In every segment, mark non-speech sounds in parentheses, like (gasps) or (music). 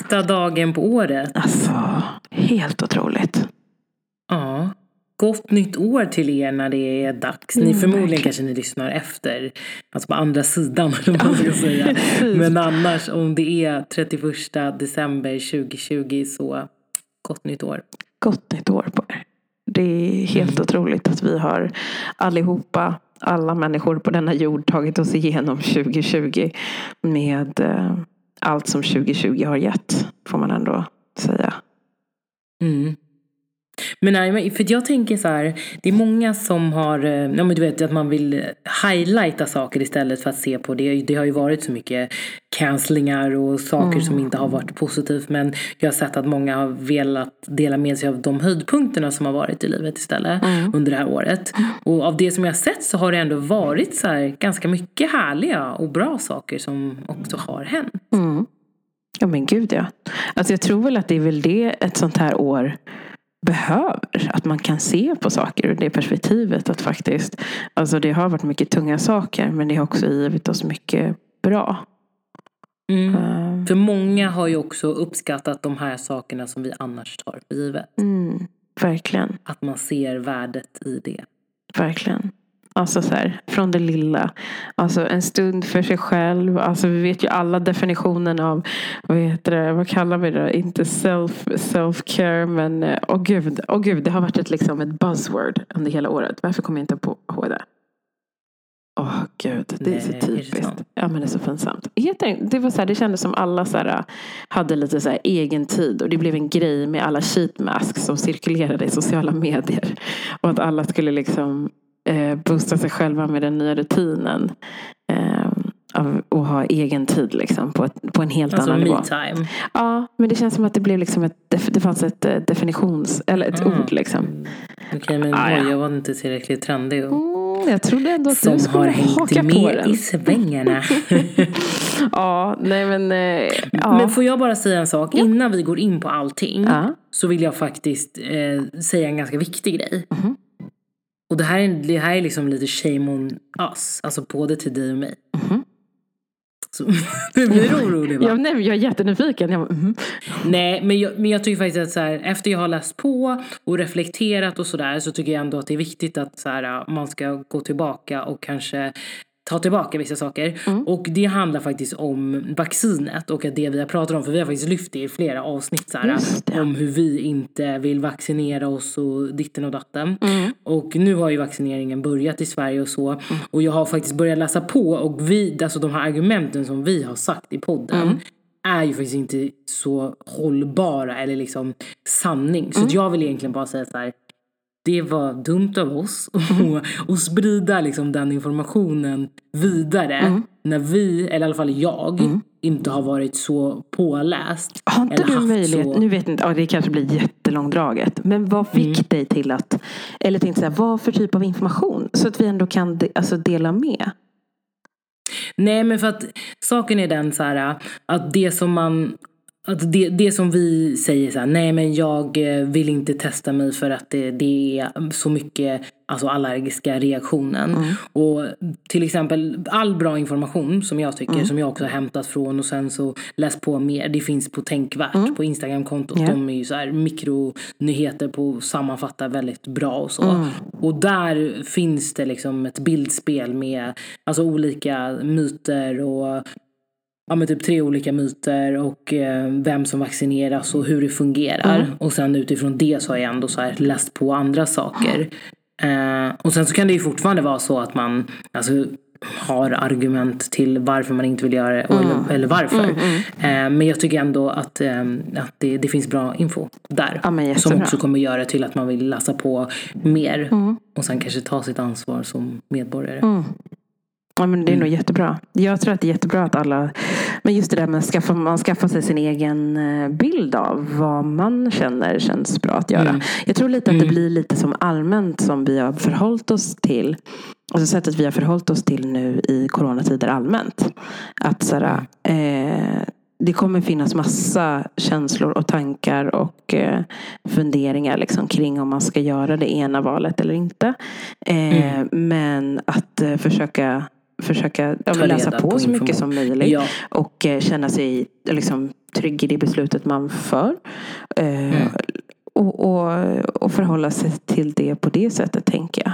Sista dagen på året. Alltså, helt otroligt. Ja. Gott nytt år till er när det är dags. Ni Mm, förmodligen verkligen. kanske ni lyssnar efter. Alltså på andra sidan (laughs) vad man ska säga. Men annars om det är 31 december 2020 så gott nytt år. Gott nytt år på er. Det är helt Mm. otroligt att vi har allihopa, alla människor på denna jord tagit oss igenom 2020 med eh, allt som 2020 har gett, får man ändå säga. Mm. Men nej, för jag tänker så här, det är många som har, eh, ja men du vet att man vill highlighta saker istället för att se på det. Det har ju varit så mycket cancellingar och saker som inte har varit positivt. Men jag har sett att många har velat dela med sig av de höjdpunkterna som har varit i livet istället under det här året. Och av det som jag har sett så har det ändå varit så här ganska mycket härliga och bra saker som också har hänt. Mm. Ja men gud ja. Alltså jag tror väl att det är väl det ett sånt här år behöver. Att man kan se på saker ur det perspektivet. Att faktiskt, alltså det har varit mycket tunga saker men det har också givit oss mycket bra. Mm. Eh, För många har ju också uppskattat de här sakerna som vi annars tar för givet. Mm, verkligen, Att man ser värdet i det. verkligen. Alltså så här, från det lilla. Alltså en stund för sig själv. Alltså vi vet ju alla definitionen av, vad heter det, vad kallar vi det? Inte self, self-care men, eh, åh gud, åh gud, det har varit ett, liksom ett buzzword under hela året. Varför kommer jag inte på ihåg det? Åh gud, det är så Nej, är det typiskt. sant? Ja men det är så pinsamt. Det, var så här, det kändes som alla så här, hade lite så här egen tid och det blev en grej med alla sheet masks som cirkulerade i sociala medier. Och att alla skulle liksom eh, boosta sig själva med den nya rutinen. Eh, av att ha egen tid liksom på, ett, på en helt Alltså annan nivå. me-time. Ja, men det känns som att det blev liksom ett, det fanns ett eh, definitions, eller ett Mm. ord liksom. Okej men Ah, ja. jag var inte tillräckligt trendig. Och... Mm, jag trodde ändå att Som du skulle har haka hängt på med den. i svängarna. (laughs) Ja, nej men. Eh, ja. Men får jag bara säga en sak? Innan vi går in på allting. Ja. Så vill jag faktiskt eh, säga en ganska viktig grej. Mhm. Och det här, är, det här är liksom lite shame on us. Alltså både till dig och mig. Mhm. Så, (laughs) du blir orolig va? Jag, nej, jag är jättenyfiken. Jag, bara, mhm. Nej, men jag, men jag tycker faktiskt att så här, efter jag har läst på och reflekterat och sådär så tycker jag ändå att det är viktigt att så här, man ska gå tillbaka och kanske ta tillbaka vissa saker. Mm. Och det handlar faktiskt om vaccinet och att det vi har pratat om, för vi har faktiskt lyft det i flera avsnitt så här, Just det. om hur vi inte vill vaccinera oss och ditten och datten. Mm. Och nu har ju vaccineringen börjat i Sverige och så. Och jag har faktiskt börjat läsa på och vi, alltså de här argumenten som vi har sagt i podden Mm. är ju faktiskt inte så hållbara eller liksom sanning. Mm. Så att jag vill egentligen bara säga så här. Det var dumt av oss Mm. (laughs) att och sprida liksom den informationen vidare Mm. när vi, eller i alla fall jag, inte har varit så påläst. Har inte du möjlighet, så- nu vet inte, ja, det kanske blir jättelångdraget. Men vad fick Mm. dig till att, eller tänkte så här, vad för typ av information? Så att vi ändå kan de, alltså dela med. Nej men för att saken är den så här att det som man att det, det som vi säger så här, nej men jag eh, vill inte testa mig för att det, det är så mycket alltså allergiska reaktionen. Och till exempel all bra information som jag tycker, som jag också har hämtat från och sen så läst på mer, det finns på Tänkvärt på Instagramkontot. Ja. De är ju så här mikronyheter på att sammanfatta väldigt bra och så. Och där finns det liksom ett bildspel med alltså olika myter och ja, men typ tre olika myter och eh, vem som vaccineras och hur det fungerar. Och sen utifrån det så har jag ändå så här läst på andra saker. Eh, och sen så kan det ju fortfarande vara så att man alltså, har argument till varför man inte vill göra det och, eller, eller varför. Eh, men jag tycker ändå att, eh, att det, det finns bra info där. Ja, som också kommer göra till att man vill läsa på mer. Och sen kanske ta sitt ansvar som medborgare. Ja, men det är nog jättebra. Jag tror att det är jättebra att alla, men just det där med att skaffa, man skaffar sig sin egen eh, bild av vad man känner känns bra att göra. Jag tror lite att det blir lite som allmänt som vi har förhållit oss till. Alltså sättet vi har förhållit oss till nu i coronatider allmänt. Att sådär, eh, det kommer finnas massa känslor och tankar och eh, funderingar liksom, kring om man ska göra det ena valet eller inte. Eh, Men att eh, försöka försöka läsa på, på så mycket som möjligt. Ja. Och eh, känna sig liksom, trygg i det beslutet man för. Eh, Mm. och, och, och förhålla sig till det på det sättet tänker jag.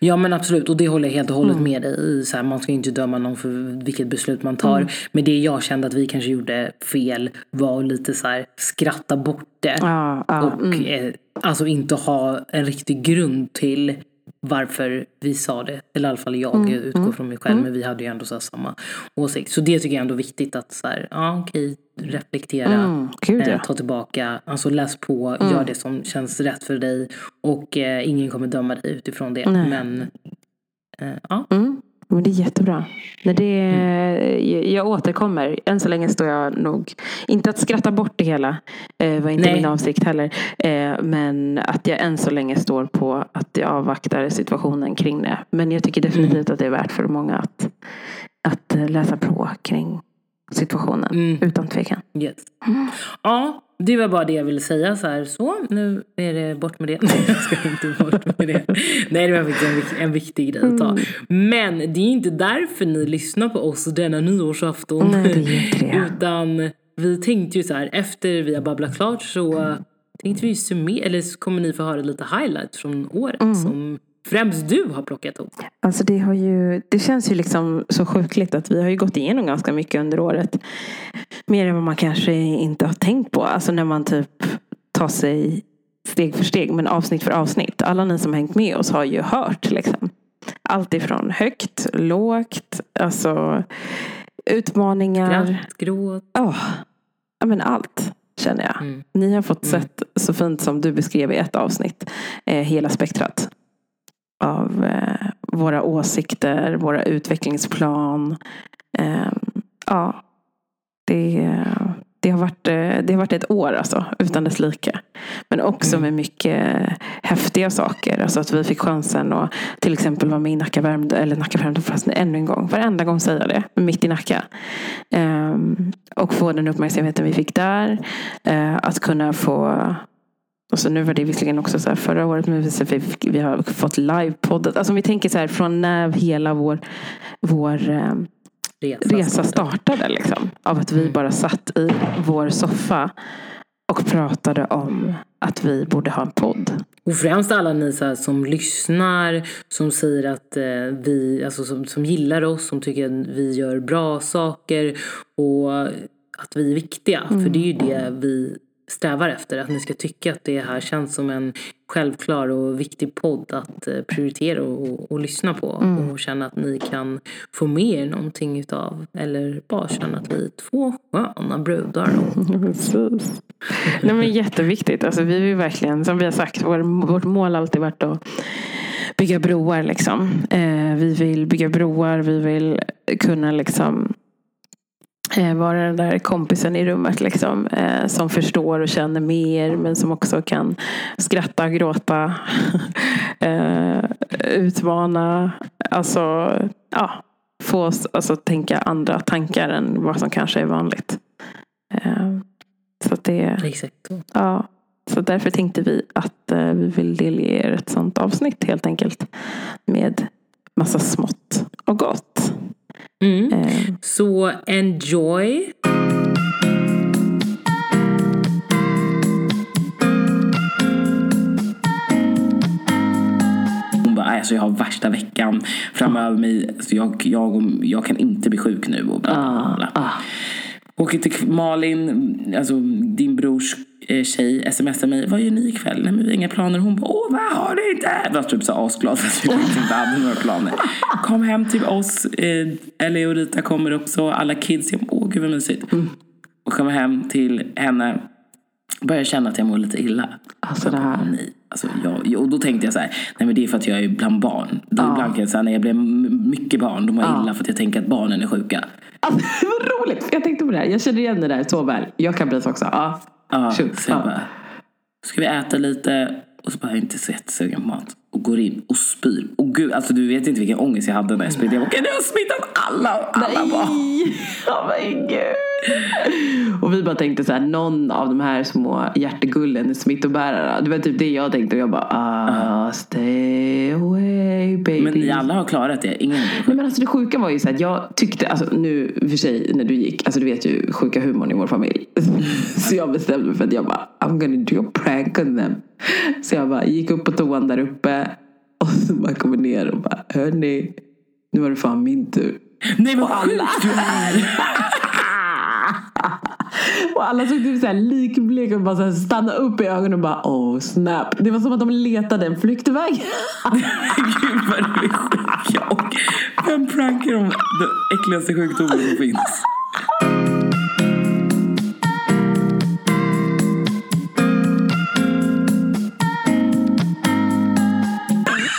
Ja men absolut och det håller jag helt och hållet Mm. med dig i. Så här, man ska inte döma någon för vilket beslut man tar. Mm. Men det jag kände att vi kanske gjorde fel var lite så här skratta bort det. Ja, ja, och mm. eh, alltså inte ha en riktig grund till varför vi sa det. Eller i alla fall jag Mm, utgår från mig själv. Men vi hade ju ändå så samma åsikt. Så det tycker jag ändå är viktigt att så här, ja okej, reflektera. Mm, gud, ja. eh, ta tillbaka, alltså läs på, gör det som känns rätt för dig. Och eh, ingen kommer döma dig utifrån det. Men eh, ja, Mm. Men det är jättebra. När det, Mm. Jag återkommer. Än så länge står jag nog, inte att skratta bort det hela, eh, var inte Nej. min avsikt heller. Eh, men att jag än så länge står på att jag avvaktar situationen kring det. Men jag tycker definitivt Mm. att det är värt för många att, att eh, läsa på kring situationen. Mm. Utan tvekan. yes. Ja, det var bara det jag ville säga så här. Så, nu är det bort med det. (laughs) Nej, jag ska inte bort med det. Nej, det var faktiskt en, en viktig grej att ta. Men det är inte därför ni lyssnar på oss denna nyårsafton. Nej, det är inte det. (laughs) Utan vi tänkte ju så här, efter vi har babblat klart så tänkte vi summera, eller så kommer ni få höra lite highlights från året Mm. som främst du har plockat ihop. Alltså det, har ju, det känns ju liksom så sjukligt att vi har ju gått igenom ganska mycket under året. Mer än vad man kanske inte har tänkt på. Alltså när man typ tar sig steg för steg, men avsnitt för avsnitt. Alla ni som hängt med oss har ju hört liksom. Allt ifrån högt, lågt, alltså utmaningar. Skratt, gråt. Ja, ja, men allt känner jag. Mm. Ni har fått Mm. sett så fint som du beskrev i ett avsnitt. Eh, hela spektrat. Av eh, våra åsikter, våra utvecklingsplan. Eh, ja, det, det, har varit, eh, det har varit ett år alltså, utan dess like. Men också Mm. med mycket häftiga saker. Alltså att vi fick chansen att till exempel vara med i Nacka Värmdö, eller Nacka Värmdö förresten ännu en gång. Varenda gång säger jag det, mitt i Nacka. Ehm, och få den uppmärksamheten vi fick där. Eh, att kunna få och så nu var det visserligen också så här förra året, men vi, vi, har fått livepoddat. Alltså om vi tänker så här från när hela vår, vår eh, Resa, resa startade. Liksom, av att vi Mm. bara satt i vår soffa och pratade om att vi borde ha en podd. Och främst alla ni så här, som lyssnar, som säger att eh, vi, alltså som, som gillar oss, som tycker att vi gör bra saker och att vi är viktiga. För det är ju det vi strävar efter, att ni ska tycka att det här känns som en självklar och viktig podd att eh, prioritera och, och lyssna på. Och känna att ni kan få med er någonting utav, eller bara känna att vi är två sköna brudar. (laughs) Precis. Nej, men jätteviktigt. Alltså, vi vill verkligen, som vi har sagt, vår, vårt mål har alltid varit att bygga broar. Liksom. Eh, vi vill bygga broar, vi vill kunna liksom vara den där kompisen i rummet liksom, eh, som förstår och känner mer men som också kan skratta, gråta, (laughs) eh, utmana. Alltså, ja, få oss alltså, tänka andra tankar än vad som kanske är vanligt. Eh, så det, exakt ja, så därför tänkte vi att eh, vi vill delge er ett sånt avsnitt helt enkelt. Med massa smått och gott. Mm. Eh, Så enjoy! Alltså jag har värsta veckan framöver mig. Alltså jag, jag, jag kan inte bli sjuk nu. Och bla, bla, bla. ah. Åker till Malin, alltså din brors eh, tjej smsar mig. Vad gör ni ikväll? Nej men vi har inga planer. Hon bara, åh vad har ni inte? Jag var typ så asglad att vi inte (laughs) hade några planer. Kom hem till oss. Eh, Ellie och Rita kommer också. Alla kids. Jag bara, åh gud vad mysigt. Och kommer hem till henne. Börjar känna att jag mår lite illa. Alltså det här. Nej. Alltså jag, och då tänkte jag så här, nej men det är för att jag är bland barn. Då ibland kan jag säga, när jag blir mycket barn, då mår jag illa för att jag tänker att barnen är sjuka. Alltså, (laughs) vad roligt! Jag tänkte på det här. Jag känner igen det där så väl. Jag kan bli så också. Ja. Ja, Shoot. så jag Ja. bara, ska vi äta lite? Och så bara, jag är inte så jättesugen på mat. Och går in och spyr. Och gud, alltså du vet inte vilken ångest jag hade när jag spydde. Jag bara, okej nu har smittat alla. Och alla bara, Nej! Oh my God. Och vi bara tänkte så här, någon av de här små hjärtegullen är smittobärare. Det var typ det jag tänkte och jag bara, ah, stay away baby. men ni alla har klarat det. Ingen Nej men alltså det sjuka var ju så att jag tyckte, alltså nu för sig när du gick, alltså du vet ju sjuka humorn i vår familj. (laughs) Så jag bestämde mig för att jag bara, I'm gonna do a prank on them. Så jag bara gick upp på toan där uppe och (laughs) så bara kommer ner och bara, hörni, nu var det fan min tur. Nej vad sjukt du är! (laughs) (laughs) Och alla såg typ såhär likbleka och bara så här stanna upp i ögonen och bara oh snap. Det var som att de letade en flyktväg. (laughs) Gud vad du är sjuk. Och vem prankar om den äckligaste sjukdomen som finns?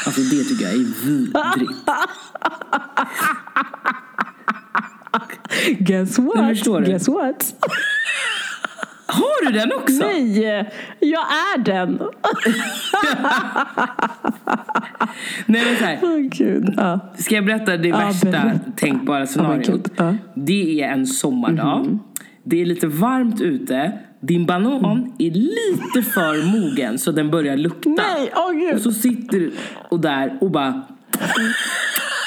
Alltså det tycker jag är vidrigt. Guess what? Guess what? Har du den också? Nej, jag är den. Nej men så här, Åh gud. Ja. Ska jag berätta det Ja, värsta berätta. tänkbara Oh scenariot? Mhm. Det är en sommardag. Det är lite varmt ute. Din banan är lite för mogen så den börjar lukta. Nej, åh Och gud. så sitter du och där och bara...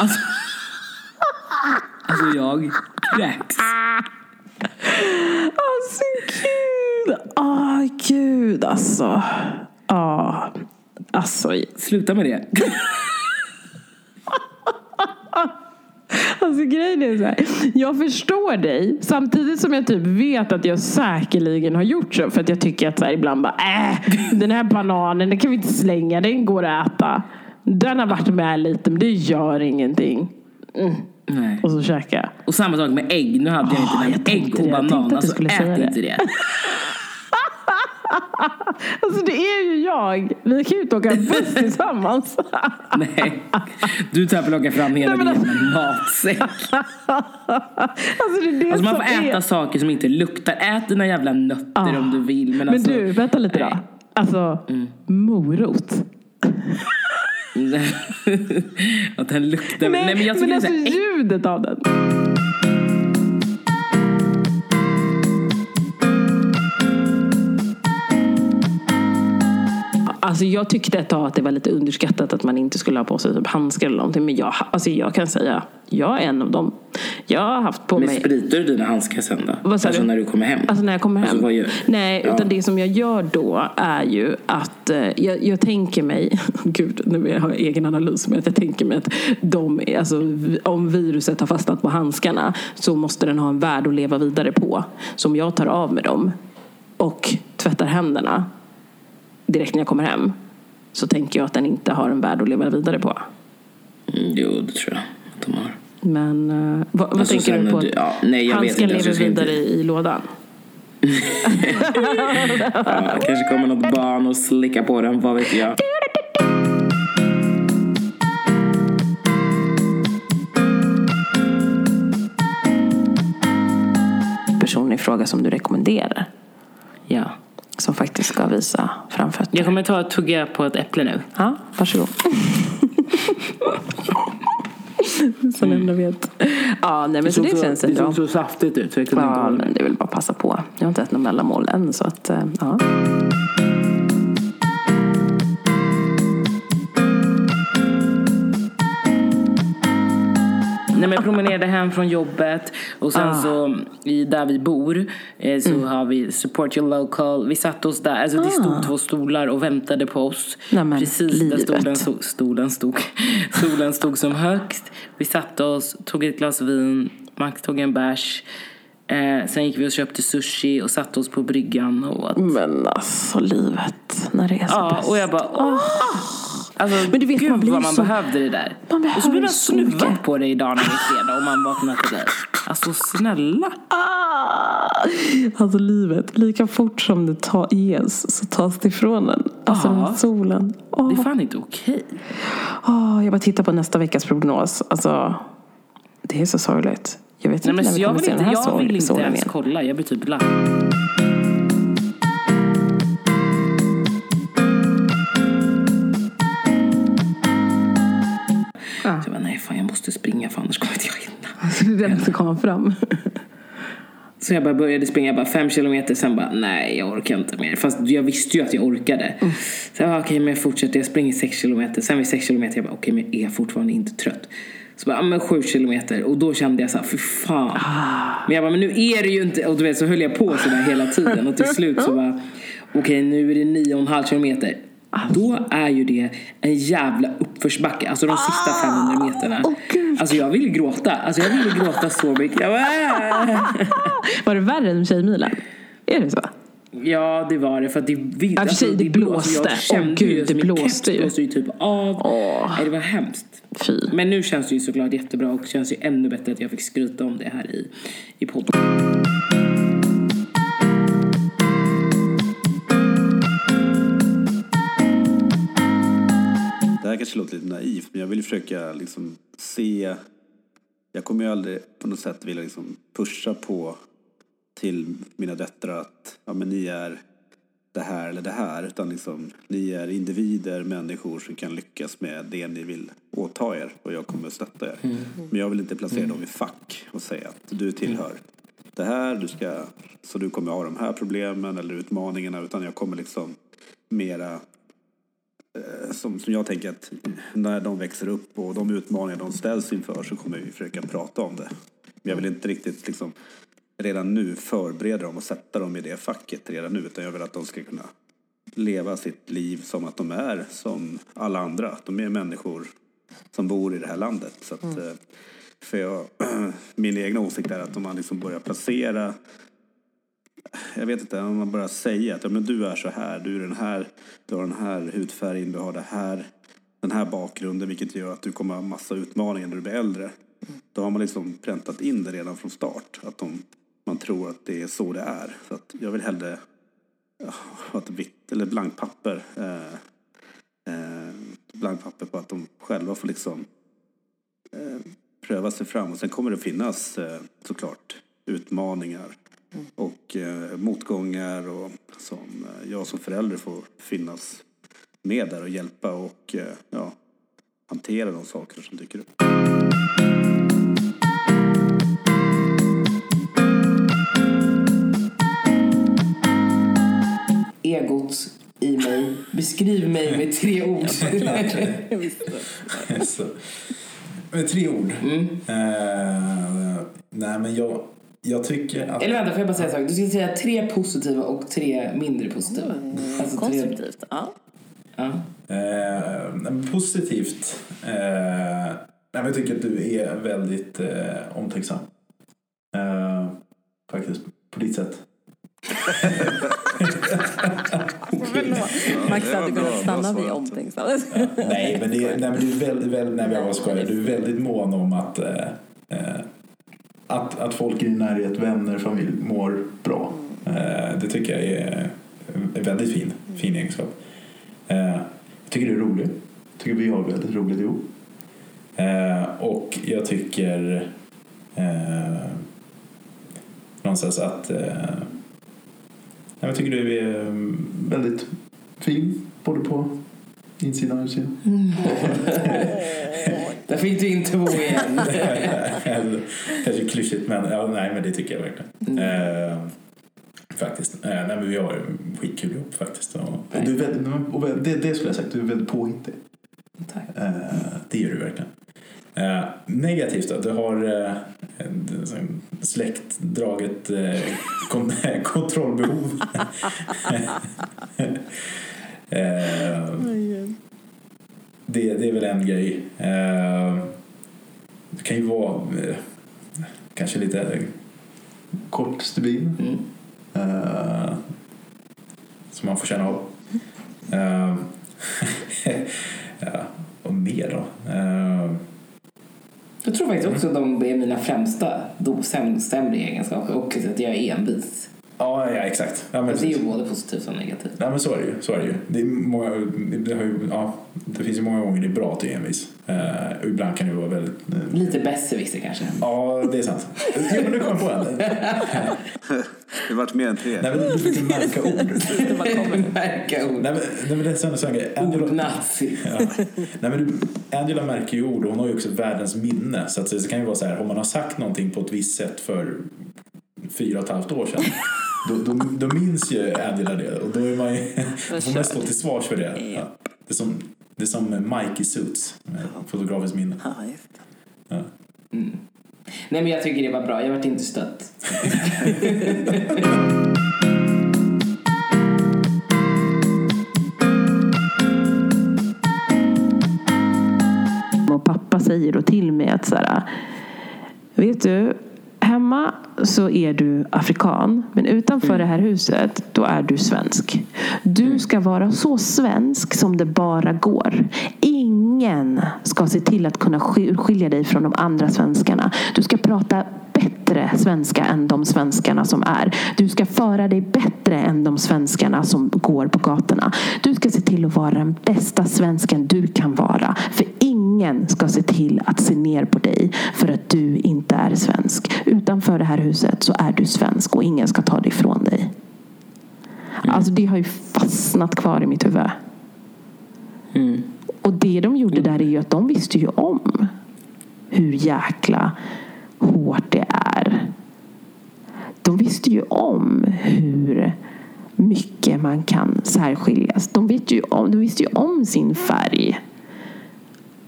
Alltså, alltså jag kräks. (laughs) Alltså gud. Åh gud alltså. Ja. Alltså, Sluta med det. (laughs) alltså grejen är så här. Jag förstår dig samtidigt som jag typ vet att jag säkerligen har gjort så. För att jag tycker att så här, ibland bara äh, den här bananen den kan vi inte slänga. Den går att äta. Den har varit med lite men det gör ingenting. Nej. Och så käkar jag. Och samma sak med ägg. Nu hade jag inte jag den. Ägg och det. Jag banan. du Alltså ät det. inte det. (laughs) Alltså det är ju jag. Vi kan ju inte åka buss (laughs) tillsammans. (laughs) Nej. Du tar plocka fram hela din jävla matsäck. Alltså det är det Alltså man får äta är. saker som inte luktar. Ät dina jävla nötter Ah. om du vill. Men, Men alltså, du, vänta lite då. Alltså, morot. (laughs) att den luktar. Nej, men jag tycker men det är alltså ljudet av den. Alltså jag tyckte ett tag att det var lite underskattat att man inte skulle ha på sig typ handskar eller någonting. Men jag, alltså jag kan säga, jag är en av dem. Jag har haft på Men mig... spritar du dina handskar sen då? Vad sa alltså du? när du kommer hem? Alltså när jag kommer hem? Alltså, vad gör- Nej, Ja. utan det som jag gör då är ju att eh, jag, jag tänker mig, (laughs) gud nu har jag egen analys, men att jag tänker mig att de, alltså, om viruset har fastnat på handskarna så måste den ha en värld att leva vidare på. Så om jag tar av mig dem och tvättar händerna direkt när jag kommer hem så tänker jag att den inte har en värld att leva vidare på. Mm, jo, det tror jag att de har. Men eh, vad, vad Alltså, tänker du på? du- ja, nej, jag vet Handsken alltså, lever jag ska inte- vidare i, lådan? (laughs) Ja, kanske kommer något barn och slickar på den, vad vet jag. person i fråga som du rekommenderar. Ja. Som faktiskt ska visa framfötter. Jag kommer ta och tugga på ett äpple nu. Ja, varsågod. (laughs) så ni ändå vet. Ja, nej men så det känns ändå. så saftigt ut så jag kunde inte Ja, hålla men det väl bara passa på. Jag har inte ätit något mellanmål än så att, eh, ja. Nej, men jag promenerade hem från jobbet och sen Ah. så i, där vi bor eh, så Mm. har vi support your local. Vi satte oss där, alltså det stod två stolar och väntade på oss. Ah. Nej, Precis där livet. stolen, stod, stolen stod, (laughs) solen stod som högst. Vi satte oss, tog ett glas vin, Max tog en bärs. Eh, sen gick vi och köpte sushi och satte oss på bryggan och åt. Men alltså livet, när det är så Ja, bäst. och jag bara åh. Alltså, Men du vet, gud man blir vad man så- behövde det där. Man och så blir man snuvad på det idag när det är fredag och man vaknar till det. Alltså snälla. Ah! Alltså livet, lika fort som det ta, ges så tas det ifrån en. Alltså den här solen. Åh. Det är fan inte okej. Åh, jag bara tittar på nästa veckas prognos. Alltså, det är så sorgligt. Jag vet Nej, inte när vi kommer se den här jag vill inte ens igen. kolla. Jag blir typ lack. Springa för annars kommer inte jag hinna. (laughs) Så det är den som kommer fram. Så jag bara började springa bara fem kilometer, sen bara nej jag orkar inte mer. Fast jag visste ju att jag orkade. Så jag bara okej men jag fortsätter, jag springer sex kilometer. Sen vid sex kilometer jag bara okej men jag är fortfarande inte trött. Så bara, ja, men sju kilometer och då kände jag så här, fy fan. Men jag bara, men nu är det ju inte, och du vet så höll jag på sådär hela tiden och till slut så (laughs) bara, okej nu är det nio och en halv kilometer. Då är ju det en jävla uppförsbacke, alltså de sista 500 meterna. åh, gud. Alltså jag ville gråta, alltså jag ville gråta så mycket. "Äh." (laughs) Var det värre än Tjejmilen? Är det så? Ja det var det för att det, Ja, för sig, det blåste. Jag kände Åh, gud, det min blåste ju. blåste ju typ av. Åh. Nej, det var hemskt. Fy. Men nu känns det ju såklart jättebra och känns ju ännu bättre att jag fick skryta om det här i, i podden. Här kanske låter lite naivt, men jag vill försöka liksom se... Jag kommer ju aldrig på något sätt vilja liksom pusha på till mina döttrar att ja, men ni är det här eller det här. Utan liksom, ni är individer, människor som kan lyckas med det ni vill åta er. Och jag kommer stötta er. Men jag vill inte placera dem i fack och säga att du tillhör det här, du ska, så du kommer ha de här problemen eller utmaningarna. Utan jag kommer liksom mera som, som jag tänker att när de växer upp och de utmaningar de ställs inför så kommer vi försöka prata om det. Men jag vill inte riktigt liksom redan nu förbereda dem och sätta dem i det facket redan nu utan jag vill att de ska kunna leva sitt liv som att de är som alla andra. De är människor som bor i det här landet. Så att, eh, för jag, (clears throat) min egna åsikt är att om man liksom börjar placera jag vet inte, om man bara säger att ja, men du är så här, du är den här, du har den här hudfärgen, du har det här, den här bakgrunden vilket gör att du kommer ha massa utmaningar när du blir äldre. Då har man liksom präntat in det redan från start, att de, man tror att det är så det är. Så att jag vill hellre ha ett vitt eller blankt papper, eh, eh, blankt papper på att de själva får liksom eh, pröva sig fram. Och sen kommer det finnas eh, såklart utmaningar och eh, motgångar och som eh, jag som förälder får finnas med där och hjälpa och eh, ja, hantera de saker som dyker upp. Egot i mig, beskriv mig med tre (laughs) ord. Så. Med tre ord. Mm. Eh, nej men jag, jag tycker att... Eller vänta, får jag bara säga en sak? Du ska säga tre positiva och tre mindre positiva. Alltså tre, Konstruktivt. Ja. ja. Eh, positivt. Eh, jag tycker att du är väldigt eh, omtänksam. Eh, faktiskt, på ditt sätt. (laughs) Max hade kunnat stanna vid omtänksam. Nej, men, det, nej, men du är väldigt, väldigt, nej, jag skojar. Du är väldigt mån om att, eh, eh, att, att folk i din närhet, vänner, familj mår bra. Eh, det tycker jag är en väldigt fin, fin egenskap. Eh, jag tycker det är roligt. Jag tycker vi har väldigt roligt ihop. Eh, och jag tycker eh, någonstans att eh, jag tycker du är eh, väldigt fin både på insidan och utsidan. Där fick du in två igen. (laughs) Kanske klyschigt men ja, nej men det tycker jag verkligen. Eh, faktiskt. Eh, nej men vi har skitkul ihop faktiskt. Och, och du väldigt, och det, det skulle jag sagt, du är väldigt påhittig. Tack. Eh, det gör du verkligen. Eh, negativt då, du har eh, släktdraget eh, kon (laughs) kontrollbehov. (laughs) eh, det, det är väl en grej. Eh, det kan ju vara eh, kanske lite kort stubin. Mm. Eh, som man får känna av. Eh, (laughs) ja, och mer då? Eh, Jag tror faktiskt också att de är mina främsta, sämre egenskaper. Och att jag är envis. Ja, ja exakt. Ja, men, Det är ju både positivt och negativt. Nej men så är det ju. Så är det, ju. Det, är många, det, har ju, ja, det finns ju många gånger det är bra till envis. Eh, och ibland kan det vara väldigt... Eh, Lite besserwisser kanske. ja, det är sant. Jo, men nu kom jag på en. (laughs) Det har varit mer än tre. Nej, men du (laughs) fick märka ord. Märka ord. Nej, men, nej, men det är så en sån grej. Angela, Ordnazi. ja. nej, men du, Angela märker ju ord och hon har ju också världens minne. Så att det kan ju vara så här, om man har sagt någonting på ett visst sätt för fyra och ett halvt år sedan. Då, då, då minns ju Angela det och då är man ju, (laughs) då får man stå till svars för det. Ja. Det, är som, det är som Mike i Suits med fotografiskt minne. Ja. Nej men jag tycker det var bra. Jag vart inte stött. (laughs) Och pappa säger då till mig att så här, vet du, hemma så är du afrikan, men utanför det här huset, då är du svensk. Du ska vara så svensk som det bara går. Ingen ska se till att kunna sk- skilja dig från de andra svenskarna. Du ska prata bättre svenska än de svenskarna som är. Du ska föra dig bättre än de svenskarna som går på gatorna. Du ska se till att vara den bästa svensken du kan vara. För ingen ska se till att se ner på dig för att du inte är svensk. Utanför det här huset så är du svensk och ingen ska ta det ifrån dig. Alltså det har ju fastnat kvar i mitt huvud. Och det de gjorde där är ju att de visste ju om hur jäkla hårt det är. De visste ju om hur mycket man kan särskiljas. De, vet ju om, de visste ju om sin färg.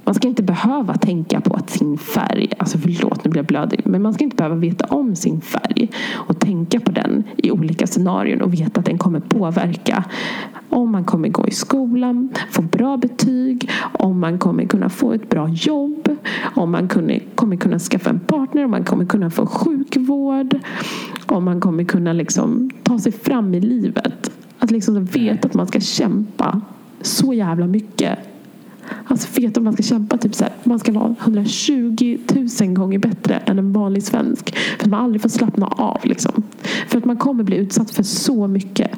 Man ska inte behöva tänka på att sin färg, alltså förlåt nu blir jag blödig, men man ska inte behöva veta om sin färg och tänka på den i olika scenarion och veta att den kommer påverka om man kommer gå i skolan, få bra betyg, om man kommer kunna få ett bra jobb, om man kommer kunna skaffa en partner, om man kommer kunna få sjukvård, om man kommer kunna liksom ta sig fram i livet. Att liksom veta att man ska kämpa så jävla mycket Alltså veta att man ska kämpa typ så här, man ska vara 120 000 gånger bättre än en vanlig svensk. För att man aldrig får slappna av liksom. För att man kommer bli utsatt för så mycket.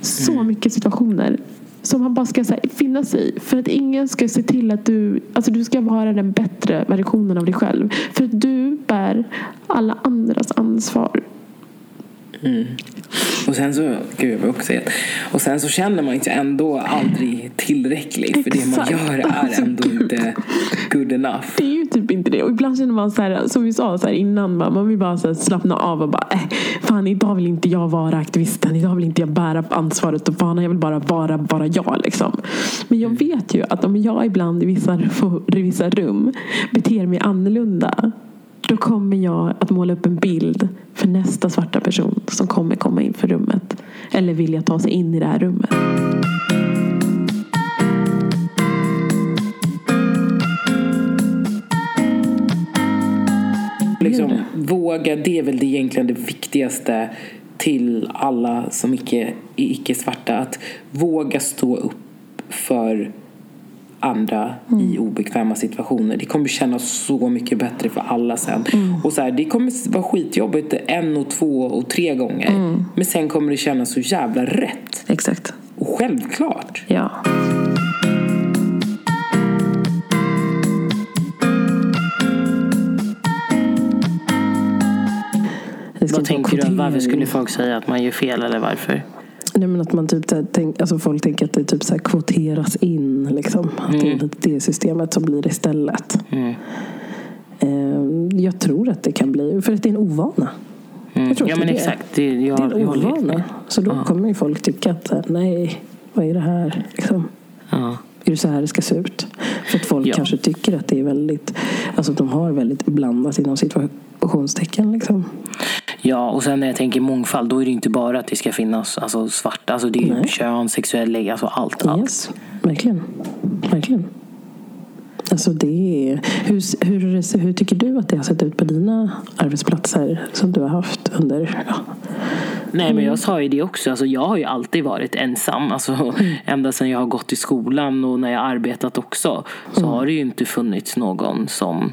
Så mycket situationer. Som man bara ska så här, finna sig i. För att ingen ska se till att du, alltså du ska vara den bättre versionen av dig själv. För att du bär alla andras ansvar. Och sen så, gud var också Och sen så känner man ju ändå aldrig tillräckligt. För det man gör är Alltså, ändå inte good enough. Det är ju typ inte det. Och ibland känner man så här, som vi sa så här innan, man man vill bara så här slappna av och bara, äh, fan idag vill inte jag vara aktivisten, idag vill inte jag bära ansvaret och fan jag vill bara vara bara jag liksom. Men jag vet ju att om jag ibland i vissa, i vissa rum beter mig annorlunda då kommer jag att måla upp en bild för nästa svarta person som kommer komma in för rummet. Eller vilja ta sig in i det här rummet. Liksom, våga, det är väl det egentligen det viktigaste till alla som icke, är icke-svarta. Att våga stå upp för andra i obekväma situationer. Det kommer kännas så mycket bättre för alla sen. Och så här, Det kommer vara skitjobbigt en och två och tre gånger. Men sen kommer det kännas så jävla rätt. Exakt. Och självklart. Ja. Vad tänker du? Varför skulle folk säga att man gör fel eller varför? Nej, men att man typ, här tänk, alltså folk tänker att det typ så kvoteras in. Liksom. Att det är det systemet som blir istället. Mm. Eh, Jag tror att det kan bli, för att det är en ovana. Mm. Ja men det exakt. Det, jag, Det är en ovana. Så då Ja. kommer ju folk tycka att här, nej, vad är det här? Liksom. Ja. Är det så här det ska se ut? För att folk Ja. kanske tycker att det är väldigt, alltså de har väldigt blandat inom situationstecken. Liksom. Ja, och sen när jag tänker mångfald, då är det inte bara att det ska finnas alltså, svarta. Alltså det är Nej. kön, sexuell läggning, alltså allt. allt. Yes, verkligen. Verkligen. Alltså det är, hur, hur, hur tycker du att det har sett ut på dina arbetsplatser som du har haft under... Ja. Nej men Mm. jag sa ju det också, alltså, jag har ju alltid varit ensam. Alltså, Mm. Ända sedan jag har gått i skolan och när jag har arbetat också. Så Mm. har det ju inte funnits någon som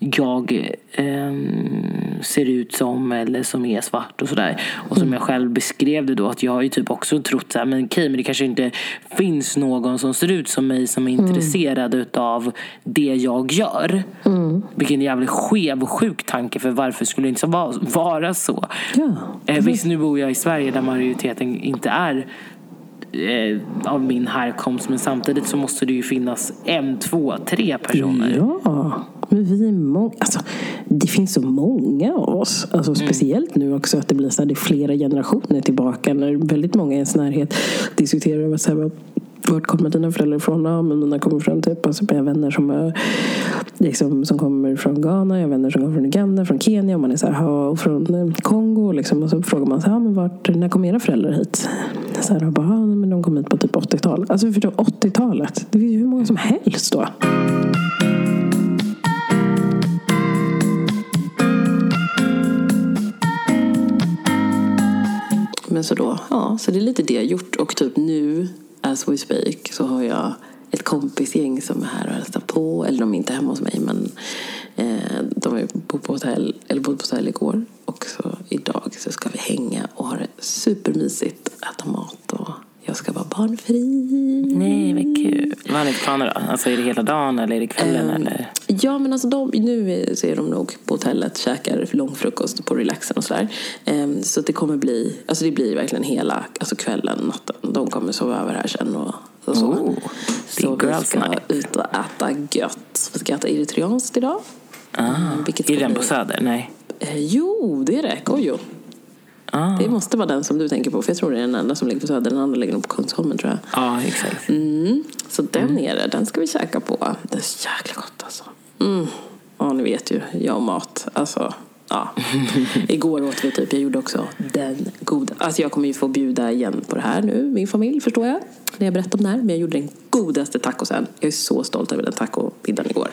jag ehm, ser ut som eller som är svart och sådär. Och som jag själv beskrev det då att jag har ju typ också trott så här, men okej, men det kanske inte finns någon som ser ut som mig som är intresserad utav det jag gör. Vilken jävligt skev och sjuk tanke för varför skulle det inte vara, vara så? Ja. Eh, visst, nu bor jag i Sverige där majoriteten inte är eh, av min härkomst men samtidigt så måste det ju finnas en, två, tre personer. Ja, men vi är många. Alltså, det finns så många av oss. Alltså, speciellt nu också att det blir så här, det är flera generationer tillbaka. När väldigt många i ens närhet diskuterar vad så här, vart kommer dina föräldrar ifrån? Ja, men mina kommer från typ, alltså, jag har vänner som, är, liksom, som kommer från Ghana, jag har vänner som kommer från Uganda, från Kenya, och man är så här, "Ja, och från eh, Kongo. Liksom, och så frågar man så här, "Ja, men vart, när kom era föräldrar hit? Så här, och bara, "Ja, men de kom hit på typ 80-talet. Alltså för 80-talet, det är ju hur många som helst då. Men så då, ja, så det är lite det jag gjort. Och typ nu, as we speak, så har jag ett kompisgäng som är här och hälsar på. Eller de är inte hemma hos mig, men eh, de är bott på hotell, eller bodde på hotell igår. Och så idag så ska vi hänga och ha det supermysigt, äta mat och jag ska vara barnfri. Nej, vad kul. Vad har ni för planer då? Alltså är det hela dagen eller är det kvällen? eller? Ja, men alltså de, nu så är de nog på hotellet, käkar långfrukost på relaxen och sådär. Ehm, så det kommer bli, alltså det blir verkligen hela alltså kvällen, natten. De kommer sova över här sen och, och så. Oh, så vi ska night. ut och äta gött. Vi ska äta eritreanskt idag. Ah, vilket är den på Söder? Nej. Eh, jo, det är det. Kojo. Ah. Det måste vara den som du tänker på, för jag tror det är den enda som ligger på Söder. Den andra ligger nog på Kungsholmen tror jag. Ja, exakt. Mm. Så den är det. Den ska vi käka på. Det är så jäkla gott alltså. Mm. Ja, ni vet ju. Jag och mat. Alltså, ja. (laughs) Igår åt vi typ, jag gjorde också den goda. Alltså jag kommer ju få bjuda igen på det här nu, min familj, förstår jag. När jag berättar om det här. Men jag gjorde den godaste tacosen. Jag är så stolt över den tacomiddagen igår.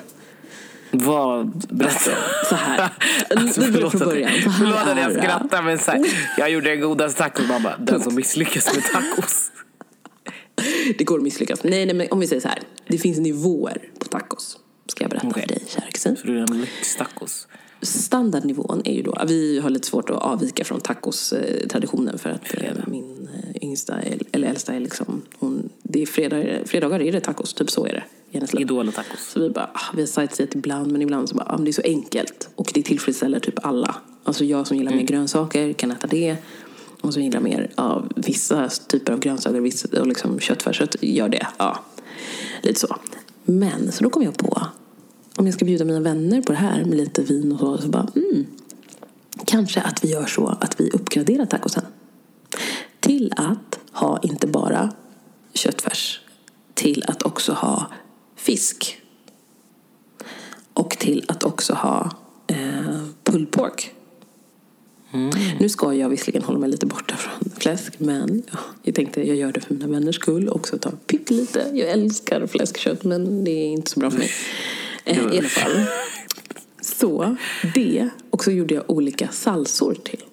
Vad, berätta. Så här. (laughs) Alltså, börjar förlåt från början. Så här Förlåt att jag skrattar men så här, jag gjorde den godaste tacos. Bara, den som misslyckas med tacos. Det går att misslyckas. Nej, nej, men om vi säger så här. Det finns nivåer på tacos. Ska jag berätta Okej. för dig, kära kusin. Så du är en lyxtacos. Standardnivån är ju då, vi har lite svårt att avvika från tacos-traditionen för att eh, min eh, yngsta, eller äldsta är liksom, hon, det är fredag, fredagar är det tacos, typ så är det. Idol och tacos. Så vi bara, ah, vi har sightseat ibland men ibland så bara, ah, det är så enkelt och det tillfredsställer typ alla. Alltså jag som gillar mer grönsaker kan äta det och som gillar mer av vissa typer av grönsaker vissa, och liksom köttfärs, gör det. Ja, lite så. Men så då kom jag på, om jag ska bjuda mina vänner på det här med lite vin och så, så bara, mm, kanske att vi gör så att vi uppgraderar tacosen. Till att ha inte bara köttfärs, till att också ha fisk. Och till att också ha eh, pulled pork. Nu ska jag visserligen hålla mig lite borta från fläsk, men ja, jag tänkte jag gör det för mina vänners skull. Också ta pyttelite. Jag älskar fläskkött, men det är inte så bra för mig. Eh, I alla fall. Så det, och så gjorde jag olika salsor till.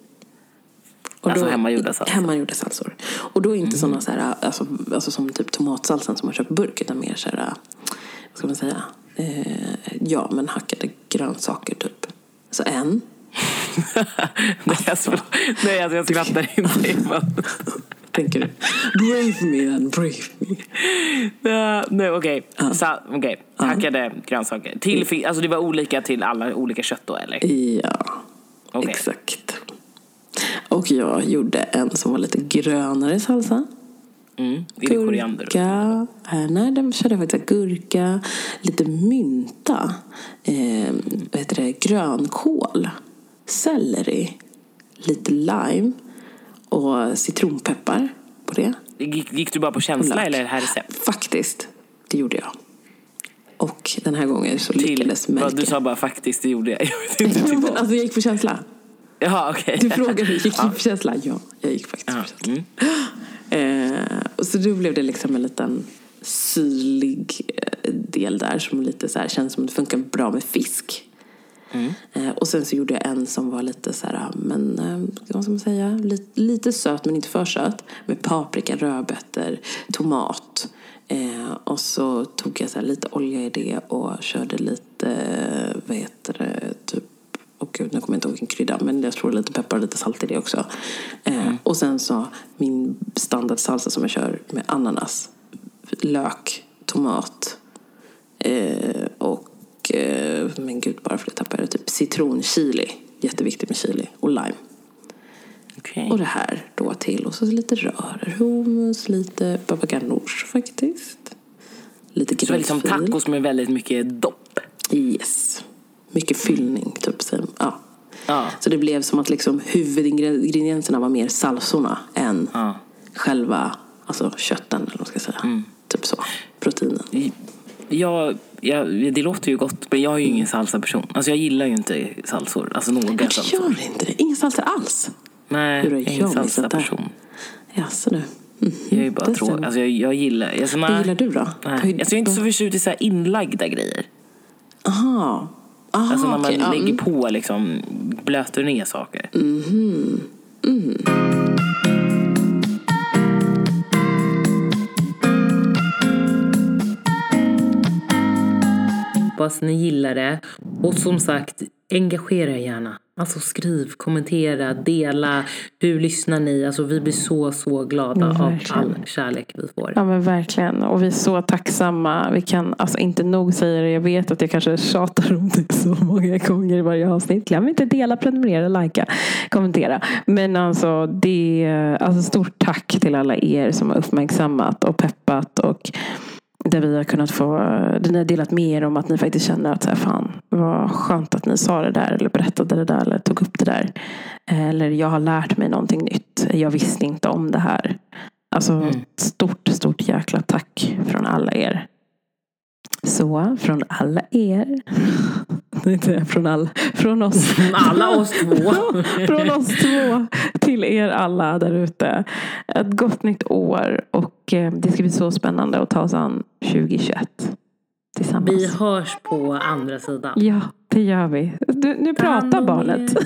Och Alltså hemmagjorda salsor? Hemmagjorda salsor. Och då inte sådana så här, alltså, alltså som typ tomatsalsan som man köper burk, utan mer så här, vad ska man säga, eh, ja men hackade grönsaker typ. Så en. Nej, alltså, nej, alltså, jag skrattar inte. Bara- Tänker du? Brave me then, brave me. Ja, Nej, okej. Så, okej. Hackade grönsaker. Till, fi- alltså det var olika till alla olika kött då, eller? Ja, Okej. exakt. Och jag gjorde en som var lite grönare salsa. Mm. Gurka. Eh, nej, den körde faktiskt gurka. Lite mynta. Eh, vad heter det? Grönkål. Selleri. Lite lime. Och citronpeppar på det. Gick, gick du bara på känsla eller det här recept? Faktiskt. Det gjorde jag. Och den här gången så Till, lyckades Melker. du sa bara faktiskt, det gjorde jag. Jag inte (laughs) men alltså jag gick på känsla. Jaha, okej. Du frågade, gick du på känsla? Ja, jag gick faktiskt Ja, på känsla. mm. (gasps) Eh, och så då blev det liksom en liten syrlig eh, del där som lite så här, känns som det funkar bra med fisk. Eh, och sen så gjorde jag en som var lite så här, men eh, vad ska man säga, lite, lite söt men inte för söt. Med paprika, rödbetor, tomat. Eh, och så tog jag så lite olja i det och körde lite, eh, vad heter det, typ och gud, nu kommer jag inte ihåg vilken krydda, men jag tror lite peppar och lite salt i det också. Eh, och sen så min standardsalsa som jag kör med ananas, lök, tomat eh, och, eh, men gud, bara för att tappa det, typ citronchili. Jätteviktigt med chili och lime. Okej. Och det här då till. Och så lite rörer, hummus, lite baba ganoush faktiskt. Lite Så det är liksom gräddfil. tacos med väldigt mycket dopp. Yes. Mycket fyllning, typ. Så, ja. Ja. så det blev som att liksom huvudingredienserna var mer salsorna än Ja. själva alltså kötten, eller vad man ska säga. Typ så. Proteinen. Jag, jag, det låter ju gott, men jag är ju ingen salsa-person. Alltså jag gillar ju inte salsor. Alltså några Jag salsor. gör inte det. Inga salsor alls. Nej, Hur jag är ingen salsa-person. Jaså du. Mhm. Jag är ju bara Det tråkig. Alltså jag, jag gillar... Alltså. Vad gillar du då? Nej. Alltså, jag är inte så förtjust i så här inlagda grejer. Aha. Aha, Alltså när man. Ja, lägger mm. på liksom, blöter ner saker. Hoppas ni gillar det. Och som sagt, engagera er gärna. Alltså skriv, kommentera, dela. Hur lyssnar ni? Alltså vi blir så, så glada av Verkligen. all kärlek vi får. Ja men verkligen. Och vi är så tacksamma. Vi kan alltså inte nog säga det. Jag vet att jag kanske tjatar om det så många gånger i varje avsnitt. Glöm inte dela, prenumerera, likea, kommentera. Men alltså, det alltså stort tack till alla er som har uppmärksammat och peppat. Och där vi har kunnat få, där ni har delat med er om att ni faktiskt känner att så här, fan vad skönt att ni sa det där eller berättade det där eller tog upp det där. Eller jag har lärt mig någonting nytt. Jag visste inte om det här. Alltså stort, stort jäkla tack från alla er. Så från alla er. (laughs) Inte från, all, från oss. Alla oss två. (laughs) från oss två till er alla där ute. Ett gott nytt år och eh, det ska bli så spännande att ta oss an 2021 tillsammans. Vi hörs på andra sidan. Ja, det gör vi. Du, nu pratar barnet. (laughs)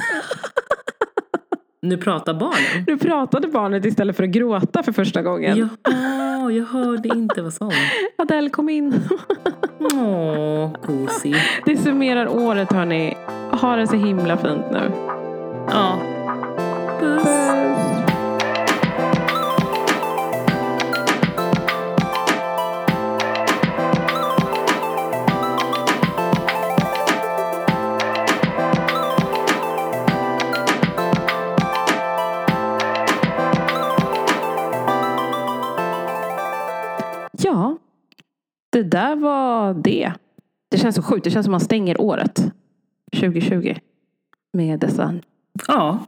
Nu pratar barnen. Nu pratade barnet istället för att gråta för första gången. Ja, jag hörde inte vad som. Adele kom in. Åh, gosig. Det summerar året hörni. Ha det så himla fint nu. Ja. Puss. Ja, det där var det. Det känns så sjukt. Det känns som man stänger året 2020 med dessa. Ja.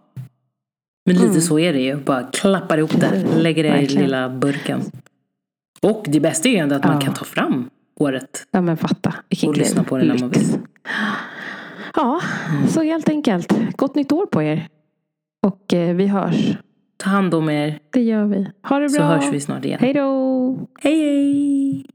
Men lite så är det ju. Bara klappar ihop det. Lägger det i lilla burken. Och det bästa är ju ändå att man Ja. kan ta fram året. Ja men fatta. Vilken Och lyssna på det när man lyx. Ja, så helt enkelt. Gott nytt år på er. Och eh, vi hörs. Ta hand om er. Det gör vi. Ha det bra. Så hörs vi snart igen. Hej då. Hej hej!